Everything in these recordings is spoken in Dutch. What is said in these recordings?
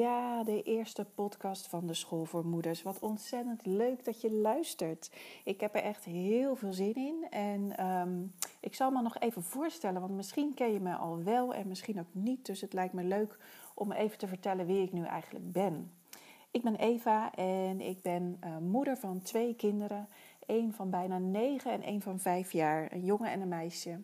Ja, de eerste podcast van de School voor Moeders. Wat ontzettend leuk dat je luistert. Ik heb er echt heel veel zin in. En ehm, ik zal me nog even voorstellen, want misschien ken je me al wel en misschien ook niet. Dus het lijkt me leuk om even te vertellen wie ik nu eigenlijk ben. Ik ben Eva en ik ben uh, moeder van twee kinderen. Eén van bijna negen en één van vijf jaar. Een jongen en een meisje.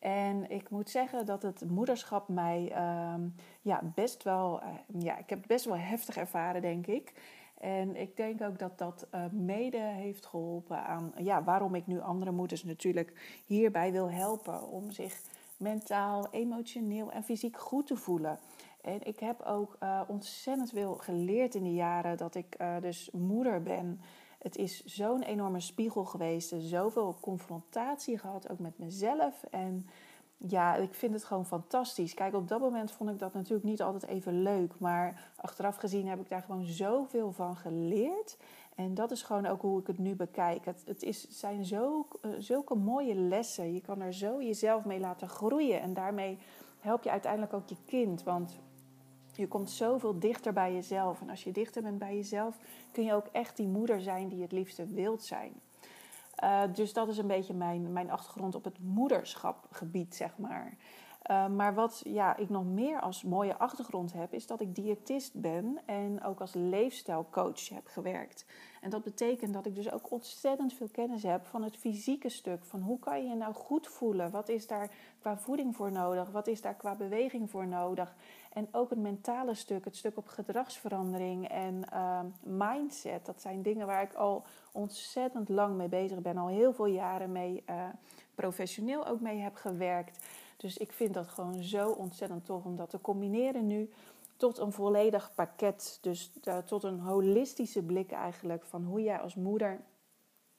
En ik moet zeggen dat het moederschap mij uh, ja, best wel, uh, ja, ik heb het best wel heftig ervaren, denk ik. En ik denk ook dat dat uh, mede heeft geholpen aan ja, waarom ik nu andere moeders natuurlijk hierbij wil helpen. Om zich mentaal, emotioneel en fysiek goed te voelen. En ik heb ook uh, ontzettend veel geleerd in de jaren dat ik dus moeder ben. Het is zo'n enorme spiegel geweest. Zoveel confrontatie gehad, ook met mezelf. En ja, ik vind het gewoon fantastisch. Kijk, op dat moment vond ik dat natuurlijk niet altijd even leuk. Maar achteraf gezien heb ik daar gewoon zoveel van geleerd. En dat is gewoon ook hoe ik het nu bekijk. Het, is, zijn zo, uh, zulke mooie lessen. Je kan er zo jezelf mee laten groeien. En daarmee help je uiteindelijk ook je kind. Want je komt zoveel dichter bij jezelf. En als je dichter bent bij jezelf, kun je ook echt die moeder zijn die het liefste wilt zijn. Uh, dus dat is een beetje mijn, mijn achtergrond op het moederschapgebied, zeg maar. Uh, maar wat ja, ik nog meer als mooie achtergrond heb, is dat ik diëtist ben en ook als leefstijlcoach heb gewerkt. En dat betekent dat ik dus ook ontzettend veel kennis heb van het fysieke stuk. Van hoe kan je je nou goed voelen? Wat is daar qua voeding voor nodig? Wat is daar qua beweging voor nodig? En ook het mentale stuk, het stuk op gedragsverandering en uh, mindset. Dat zijn dingen waar ik al ontzettend lang mee bezig ben. Al heel veel jaren mee uh, professioneel ook mee heb gewerkt. Dus ik vind dat gewoon zo ontzettend tof om dat te combineren nu tot een volledig pakket. Dus uh, tot een holistische blik eigenlijk van hoe jij als moeder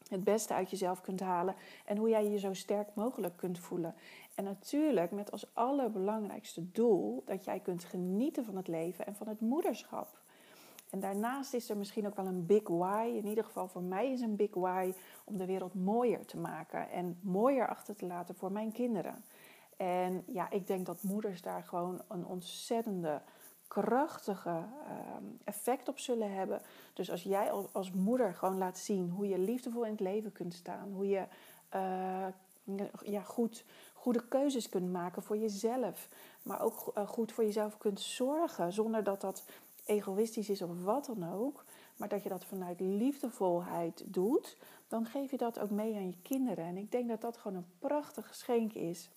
het beste uit jezelf kunt halen en hoe jij je zo sterk mogelijk kunt voelen. En natuurlijk met als allerbelangrijkste doel dat jij kunt genieten van het leven en van het moederschap. En daarnaast is er misschien ook wel een big why. In ieder geval voor mij is een big why om de wereld mooier te maken en mooier achter te laten voor mijn kinderen. En ja, ik denk dat moeders daar gewoon een ontzettende krachtige ehm, effect op zullen hebben. Dus als jij als moeder gewoon laat zien hoe je liefdevol in het leven kunt staan, hoe je uh, ja, goed, goede keuzes kunt maken voor jezelf, maar ook uh, goed voor jezelf kunt zorgen zonder dat dat egoïstisch is of wat dan ook, maar dat je dat vanuit liefdevolheid doet, dan geef je dat ook mee aan je kinderen. En ik denk dat dat gewoon een prachtig geschenk is.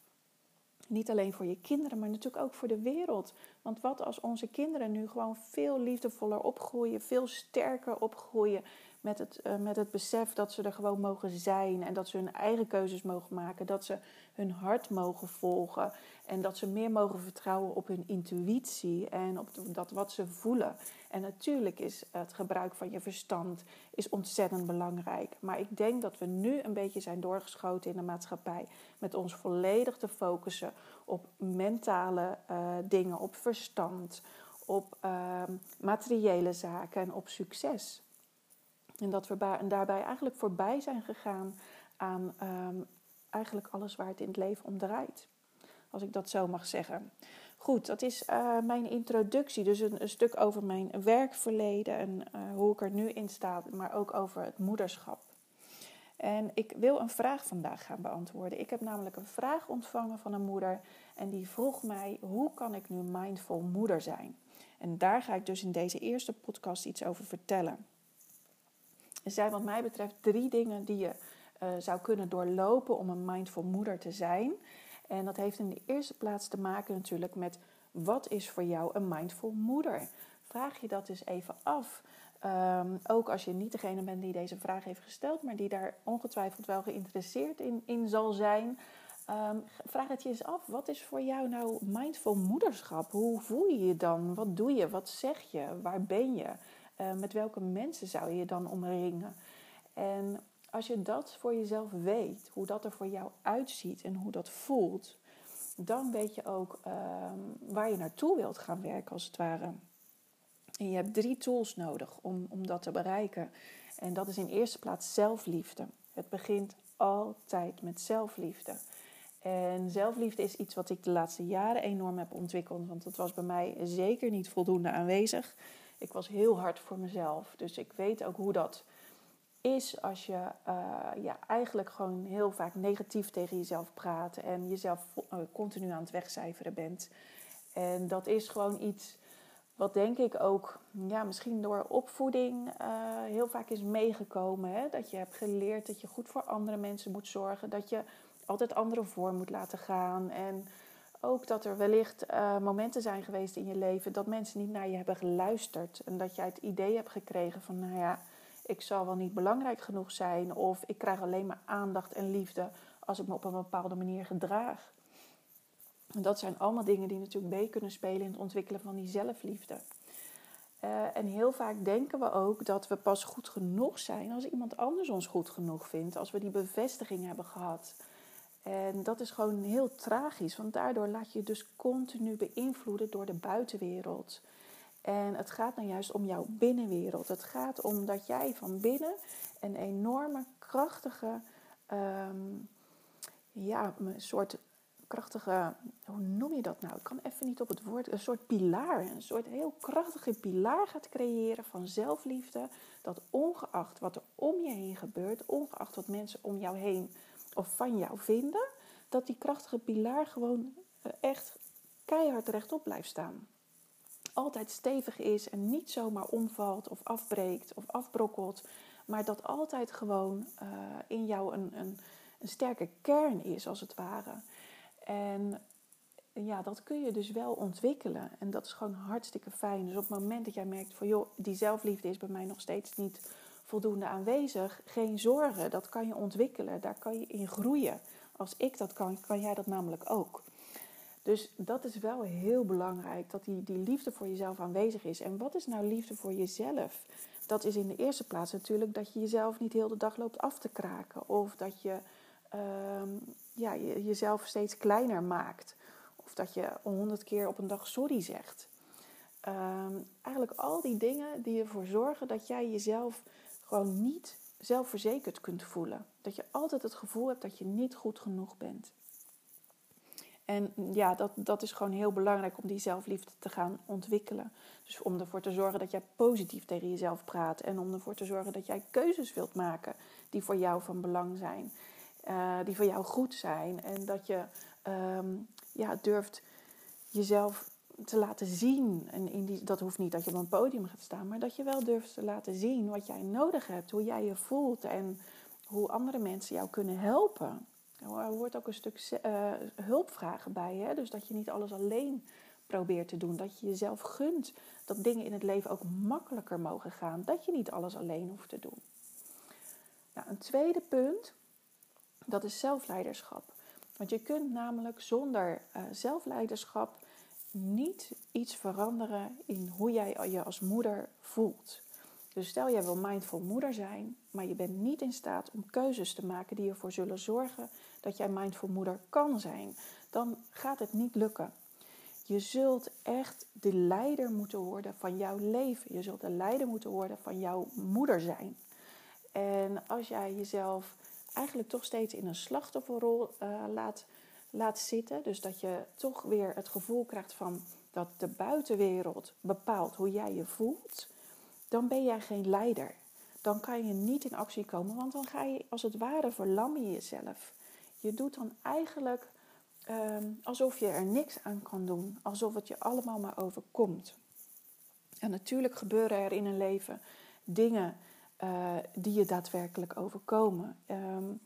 Niet alleen voor je kinderen, maar natuurlijk ook voor de wereld. Want wat als onze kinderen nu gewoon veel liefdevoller opgroeien, veel sterker opgroeien, met het, uh, met het besef dat ze er gewoon mogen zijn en dat ze hun eigen keuzes mogen maken, dat ze hun hart mogen volgen en dat ze meer mogen vertrouwen op hun intuïtie en op dat wat ze voelen. En natuurlijk is het gebruik van je verstand is ontzettend belangrijk. Maar ik denk dat we nu een beetje zijn doorgeschoten in de maatschappij met ons volledig te focussen op mentale uh, dingen, op verstand, op uh, materiële zaken en op succes. En dat we daarbij eigenlijk voorbij zijn gegaan aan um, eigenlijk alles waar het in het leven om draait. Als ik dat zo mag zeggen. Goed, dat is uh, mijn introductie. Dus een, stuk over mijn werkverleden en uh, hoe ik er nu in sta, maar ook over het moederschap. En ik wil een vraag vandaag gaan beantwoorden. Ik heb namelijk een vraag ontvangen van een moeder en die vroeg mij: hoe kan ik nu mindful moeder zijn? En daar ga ik dus in deze eerste podcast iets over vertellen. Er zijn wat mij betreft drie dingen die je uh, zou kunnen doorlopen om een mindful moeder te zijn. En dat heeft in de eerste plaats te maken natuurlijk met wat is voor jou een mindful moeder? Vraag je dat eens even af. Um, ook als je niet degene bent die deze vraag heeft gesteld, maar die daar ongetwijfeld wel geïnteresseerd in, in zal zijn. Um, vraag het je eens af. Wat is voor jou nou mindful moederschap? Hoe voel je je dan? Wat doe je? Wat zeg je? Waar ben je? Uh, met welke mensen zou je je dan omringen? En als je dat voor jezelf weet, hoe dat er voor jou uitziet en hoe dat voelt, dan weet je ook uh, waar je naartoe wilt gaan werken, als het ware. En je hebt drie tools nodig om, om dat te bereiken. En dat is in eerste plaats zelfliefde. Het begint altijd met zelfliefde. En zelfliefde is iets wat ik de laatste jaren enorm heb ontwikkeld. Want dat was bij mij zeker niet voldoende aanwezig. Ik was heel hard voor mezelf. Dus ik weet ook hoe dat is als je uh, ja, eigenlijk gewoon heel vaak negatief tegen jezelf praat. En jezelf uh, continu aan het wegcijferen bent. En dat is gewoon iets wat denk ik ook, ja, misschien door opvoeding uh, heel vaak is meegekomen. Hè? Dat je hebt geleerd dat je goed voor andere mensen moet zorgen. Dat je altijd anderen voor moet laten gaan. En ook dat er wellicht uh, momenten zijn geweest in je leven dat mensen niet naar je hebben geluisterd. En dat jij het idee hebt gekregen van, nou ja, ik zal wel niet belangrijk genoeg zijn. Of ik krijg alleen maar aandacht en liefde als ik me op een bepaalde manier gedraag. En dat zijn allemaal dingen die natuurlijk mee kunnen spelen in het ontwikkelen van die zelfliefde. Uh, en heel vaak denken we ook dat we pas goed genoeg zijn als iemand anders ons goed genoeg vindt. Als we die bevestiging hebben gehad. En dat is gewoon heel tragisch, want daardoor laat je je dus continu beïnvloeden door de buitenwereld. En het gaat nou juist om jouw binnenwereld. Het gaat om dat jij van binnen een enorme, krachtige, um, ja, een soort krachtige, hoe noem je dat nou? Ik kan even niet op het woord, een soort pilaar, een soort heel krachtige pilaar gaat creëren van zelfliefde. Dat ongeacht wat er om je heen gebeurt, ongeacht wat mensen om jou heen of van jou vinden, dat die krachtige pilaar gewoon eh, echt keihard rechtop blijft staan. Altijd stevig is en niet zomaar omvalt of afbreekt of afbrokkelt, maar dat altijd gewoon uh, in jou een, een, een sterke kern is, als het ware. En ja, dat kun je dus wel ontwikkelen. En dat is gewoon hartstikke fijn. Dus op het moment dat jij merkt van joh, die zelfliefde is bij mij nog steeds niet voldoende aanwezig, geen zorgen. Dat kan je ontwikkelen. Daar kan je in groeien. Als ik dat kan, kan jij dat namelijk ook. Dus dat is wel heel belangrijk, dat die, die liefde voor jezelf aanwezig is. En wat is nou liefde voor jezelf? Dat is in de eerste plaats natuurlijk dat je jezelf niet heel de dag loopt af te kraken. Of dat je um, ja, je, jezelf steeds kleiner maakt. Of dat je honderd keer op een dag sorry zegt. Um, eigenlijk al die dingen die ervoor zorgen dat jij jezelf gewoon niet zelfverzekerd kunt voelen. Dat je altijd het gevoel hebt dat je niet goed genoeg bent. En ja, dat, dat is gewoon heel belangrijk om die zelfliefde te gaan ontwikkelen. Dus om ervoor te zorgen dat jij positief tegen jezelf praat. En om ervoor te zorgen dat jij keuzes wilt maken die voor jou van belang zijn. Uh, die voor jou goed zijn. En dat je um, ja, durft jezelf te laten zien. En in die, dat hoeft niet dat je op een podium gaat staan, maar dat je wel durft te laten zien wat jij nodig hebt, hoe jij je voelt en hoe andere mensen jou kunnen helpen. Er hoort ook een stuk uh, bij, hè? dus dat je niet alles alleen probeert te doen. Dat je jezelf gunt dat dingen in het leven ook makkelijker mogen gaan. Dat je niet alles alleen hoeft te doen. Nou, een tweede punt dat is zelfleiderschap. Want je kunt namelijk zonder uh, zelfleiderschap niet iets veranderen in hoe jij je als moeder voelt. Dus stel jij wil mindful moeder zijn, maar je bent niet in staat om keuzes te maken die ervoor zullen zorgen dat jij mindful moeder kan zijn, dan gaat het niet lukken. Je zult echt de leider moeten worden van jouw leven. Je zult de leider moeten worden van jouw moeder zijn. En als jij jezelf eigenlijk toch steeds in een slachtofferrol uh, laat, laat zitten. Dus dat je toch weer het gevoel krijgt van dat de buitenwereld bepaalt hoe jij je voelt. Dan ben jij geen leider. Dan kan je niet in actie komen, want dan ga je als het ware verlammen jezelf. Je doet dan eigenlijk um, alsof je er niks aan kan doen, alsof het je allemaal maar overkomt. En natuurlijk gebeuren er in een leven dingen uh, die je daadwerkelijk overkomen. Um,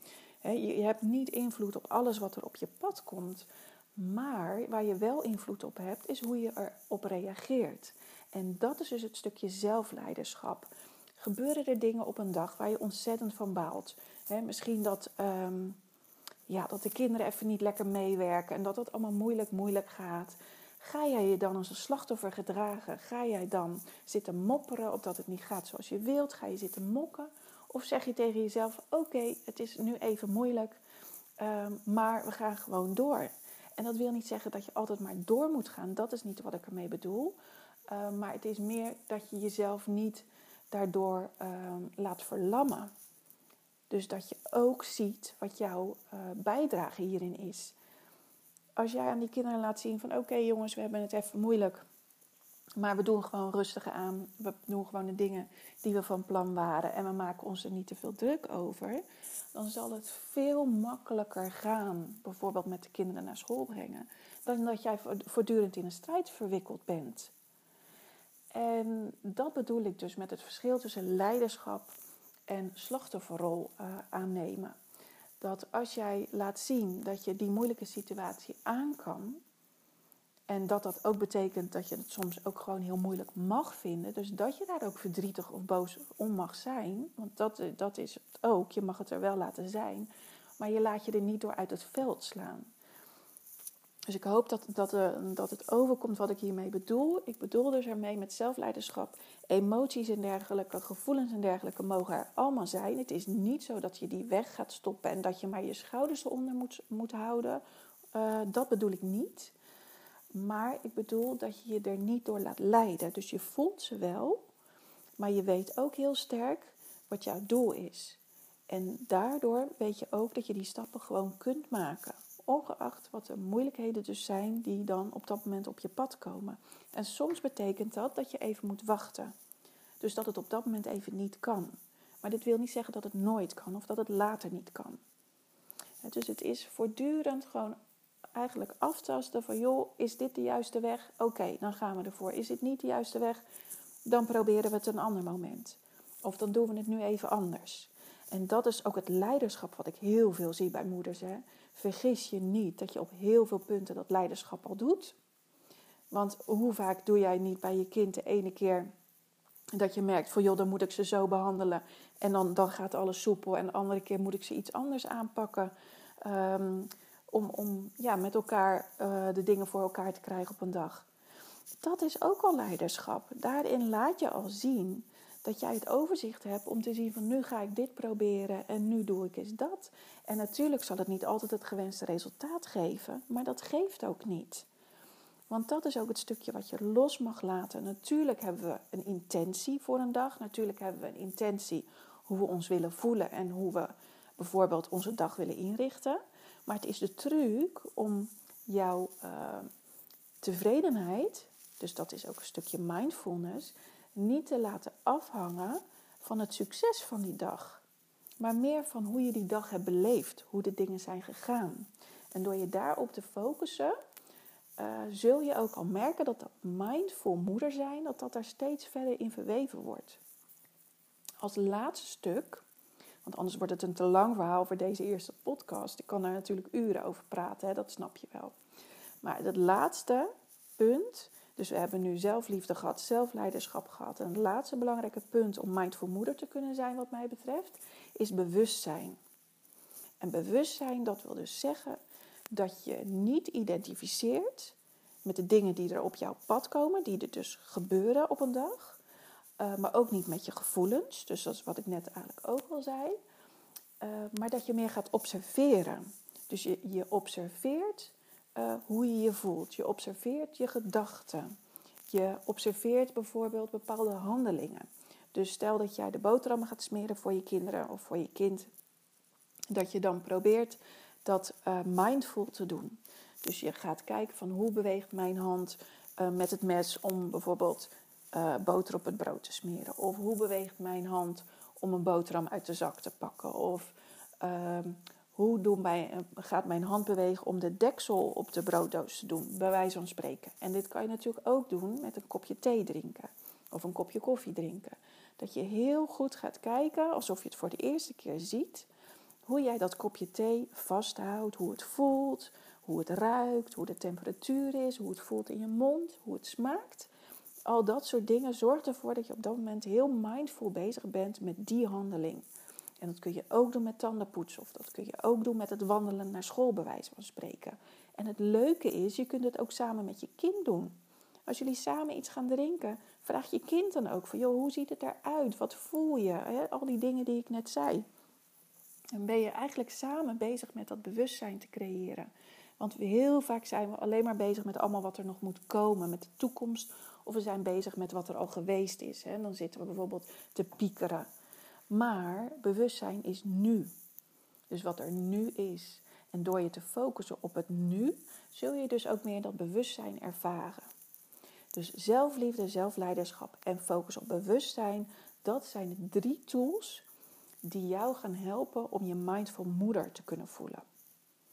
je, hebt niet invloed op alles wat er op je pad komt. Maar waar je wel invloed op hebt, is hoe je erop reageert. En dat is dus het stukje zelfleiderschap. Gebeuren er dingen op een dag waar je ontzettend van baalt? Misschien dat, um, ja, dat de kinderen even niet lekker meewerken en dat het allemaal moeilijk, moeilijk gaat. Ga jij je dan als een slachtoffer gedragen? Ga jij dan zitten mopperen op dat het niet gaat zoals je wilt? Ga je zitten mokken? Of zeg je tegen jezelf: Oké, het is nu even moeilijk, um, maar we gaan gewoon door. En dat wil niet zeggen dat je altijd maar door moet gaan. Dat is niet wat ik ermee bedoel. Uh, maar het is meer dat je jezelf niet daardoor uh, laat verlammen. Dus dat je ook ziet wat jouw uh, bijdrage hierin is. als jij aan die kinderen laat zien van oké jongens, we hebben het even moeilijk. Maar we doen gewoon rustig aan. We doen gewoon de dingen die we van plan waren. En we maken ons er niet te veel druk over. Dan zal het veel makkelijker gaan. Bijvoorbeeld met de kinderen naar school brengen. Dan dat jij voortdurend in een strijd verwikkeld bent. En dat bedoel ik dus met het verschil tussen leiderschap en slachtofferrol uh, aannemen. Dat als jij laat zien dat je die moeilijke situatie aan kan, en dat dat ook betekent dat je het soms ook gewoon heel moeilijk mag vinden. Dus dat je daar ook verdrietig of boos om mag zijn. Want dat, dat is het ook. Je mag het er wel laten zijn. Maar je laat je er niet door uit het veld slaan. Dus ik hoop dat, dat, uh, dat het overkomt wat ik hiermee bedoel. Ik bedoel dus ermee met zelfleiderschap. Emoties en dergelijke, gevoelens en dergelijke mogen er allemaal zijn. Het is niet zo dat je die weg gaat stoppen en dat je maar je schouders eronder moet, houden. Uh, dat bedoel ik niet. Maar ik bedoel dat je je er niet door laat leiden. Dus je voelt ze wel, maar je weet ook heel sterk wat jouw doel is. En daardoor weet je ook dat je die stappen gewoon kunt maken. Ongeacht wat de moeilijkheden dus zijn die dan op dat moment op je pad komen. En soms betekent dat dat je even moet wachten. Dus dat het op dat moment even niet kan. Maar dit wil niet zeggen dat het nooit kan of dat het later niet kan. Dus het is voortdurend gewoon eigenlijk aftasten van joh, is dit de juiste weg? Oké, dan gaan we ervoor. Is dit niet de juiste weg? Dan proberen we het een ander moment. Of dan doen we het nu even anders. En dat is ook het leiderschap wat ik heel veel zie bij moeders. Hè. Vergis je niet dat je op heel veel punten dat leiderschap al doet. Want hoe vaak doe jij niet bij je kind de ene keer dat je merkt van joh, dan moet ik ze zo behandelen. En dan, dan gaat alles soepel. En de andere keer moet ik ze iets anders aanpakken. Um, om, om ja, met elkaar uh, de dingen voor elkaar te krijgen op een dag. Dat is ook al leiderschap. Daarin laat je al zien dat jij het overzicht hebt om te zien van nu ga ik dit proberen en nu doe ik eens dat. En natuurlijk zal het niet altijd het gewenste resultaat geven, maar dat geeft ook niet. Want dat is ook het stukje wat je los mag laten. Natuurlijk hebben we een intentie voor een dag. Natuurlijk hebben we een intentie hoe we ons willen voelen en hoe we bijvoorbeeld onze dag willen inrichten. Maar het is de truc om jouw uh, tevredenheid, dus dat is ook een stukje mindfulness, niet te laten afhangen van het succes van die dag. Maar meer van hoe je die dag hebt beleefd, hoe de dingen zijn gegaan. En door je daarop te focussen, uh, zul je ook al merken dat dat mindful moeder zijn, dat dat daar steeds verder in verweven wordt. Als laatste stuk want anders wordt het een te lang verhaal voor deze eerste podcast. Ik kan daar natuurlijk uren over praten, hè, dat snap je wel. Maar het laatste punt, dus we hebben nu zelfliefde gehad, zelfleiderschap gehad. En het laatste belangrijke punt om mindful moeder te kunnen zijn, wat mij betreft, is bewustzijn. En bewustzijn, dat wil dus zeggen dat je niet identificeert met de dingen die er op jouw pad komen, die er dus gebeuren op een dag. Eh, maar ook niet met je gevoelens. Dus dat is wat ik net eigenlijk ook al zei. Uh, maar dat je meer gaat observeren. Dus je, je observeert uh, hoe je je voelt. Je observeert je gedachten. Je observeert bijvoorbeeld bepaalde handelingen. Dus stel dat jij de boterhammen gaat smeren voor je kinderen of voor je kind. Dat je dan probeert dat mindful te doen. Dus je gaat kijken van hoe beweegt mijn hand met het mes om bijvoorbeeld uh, boter op het brood te smeren? Of hoe beweegt mijn hand om een boterham uit de zak te pakken? Of uh, hoe doen wij, eh, gaat mijn hand bewegen om de deksel op de brooddoos te doen? Bij wijze van spreken. En dit kan je natuurlijk ook doen met een kopje thee drinken. Of een kopje koffie drinken. Dat je heel goed gaat kijken, alsof je het voor de eerste keer ziet. Hoe jij dat kopje thee vasthoudt, hoe het voelt, hoe het ruikt, hoe de temperatuur is, hoe het voelt in je mond, hoe het smaakt al dat soort dingen zorgt ervoor dat je op dat moment heel mindful bezig bent met die handeling. En dat kun je ook doen met tandenpoetsen of dat kun je ook doen met het wandelen naar school, bij wijze van spreken. En het leuke is, je kunt het ook samen met je kind doen. Als jullie samen iets gaan drinken, vraag je kind dan ook van, joh, hoe ziet het eruit? Wat voel je? Al die dingen die ik net zei. En ben je eigenlijk samen bezig met dat bewustzijn te creëren. Want heel vaak zijn we alleen maar bezig met allemaal wat er nog moet komen, met de toekomst of we zijn bezig met wat er al geweest is. Hè. Dan zitten we bijvoorbeeld te piekeren. Maar bewustzijn is nu. Dus wat er nu is. En door je te focussen op het nu, zul je dus ook meer dat bewustzijn ervaren. Dus zelfliefde, zelfleiderschap en focus op bewustzijn, dat zijn de drie tools die jou gaan helpen om je mindful moeder te kunnen voelen.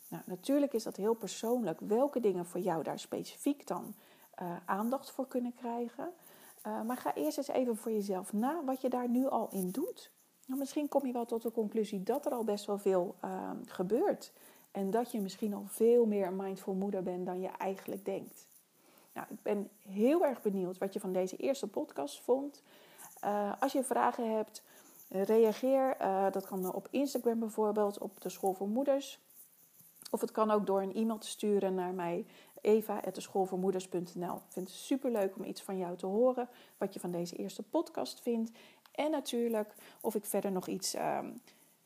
Nou, natuurlijk is dat heel persoonlijk welke dingen voor jou daar specifiek dan uh, aandacht voor kunnen krijgen. Uh, maar ga eerst eens even voor jezelf na wat je daar nu al in doet. Nou, misschien kom je wel tot de conclusie dat er al best wel veel uh, gebeurt. En dat je misschien al veel meer een mindful moeder bent dan je eigenlijk denkt. Nou, ik ben heel erg benieuwd wat je van deze eerste podcast vond. Uh, als je vragen hebt, reageer. Dat kan op Instagram bijvoorbeeld, op de School voor Moeders. Of het kan ook door een e-mail te sturen naar mij, eva.schoolvoormoeders.nl. Ik vind het super leuk om iets van jou te horen, wat je van deze eerste podcast vindt. En natuurlijk of ik verder nog iets, um,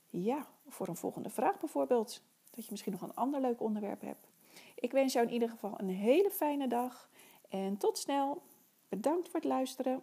ja, voor een volgende vraag bijvoorbeeld. Dat je misschien nog een ander leuk onderwerp hebt. Ik wens jou in ieder geval een hele fijne dag en tot snel. Bedankt voor het luisteren.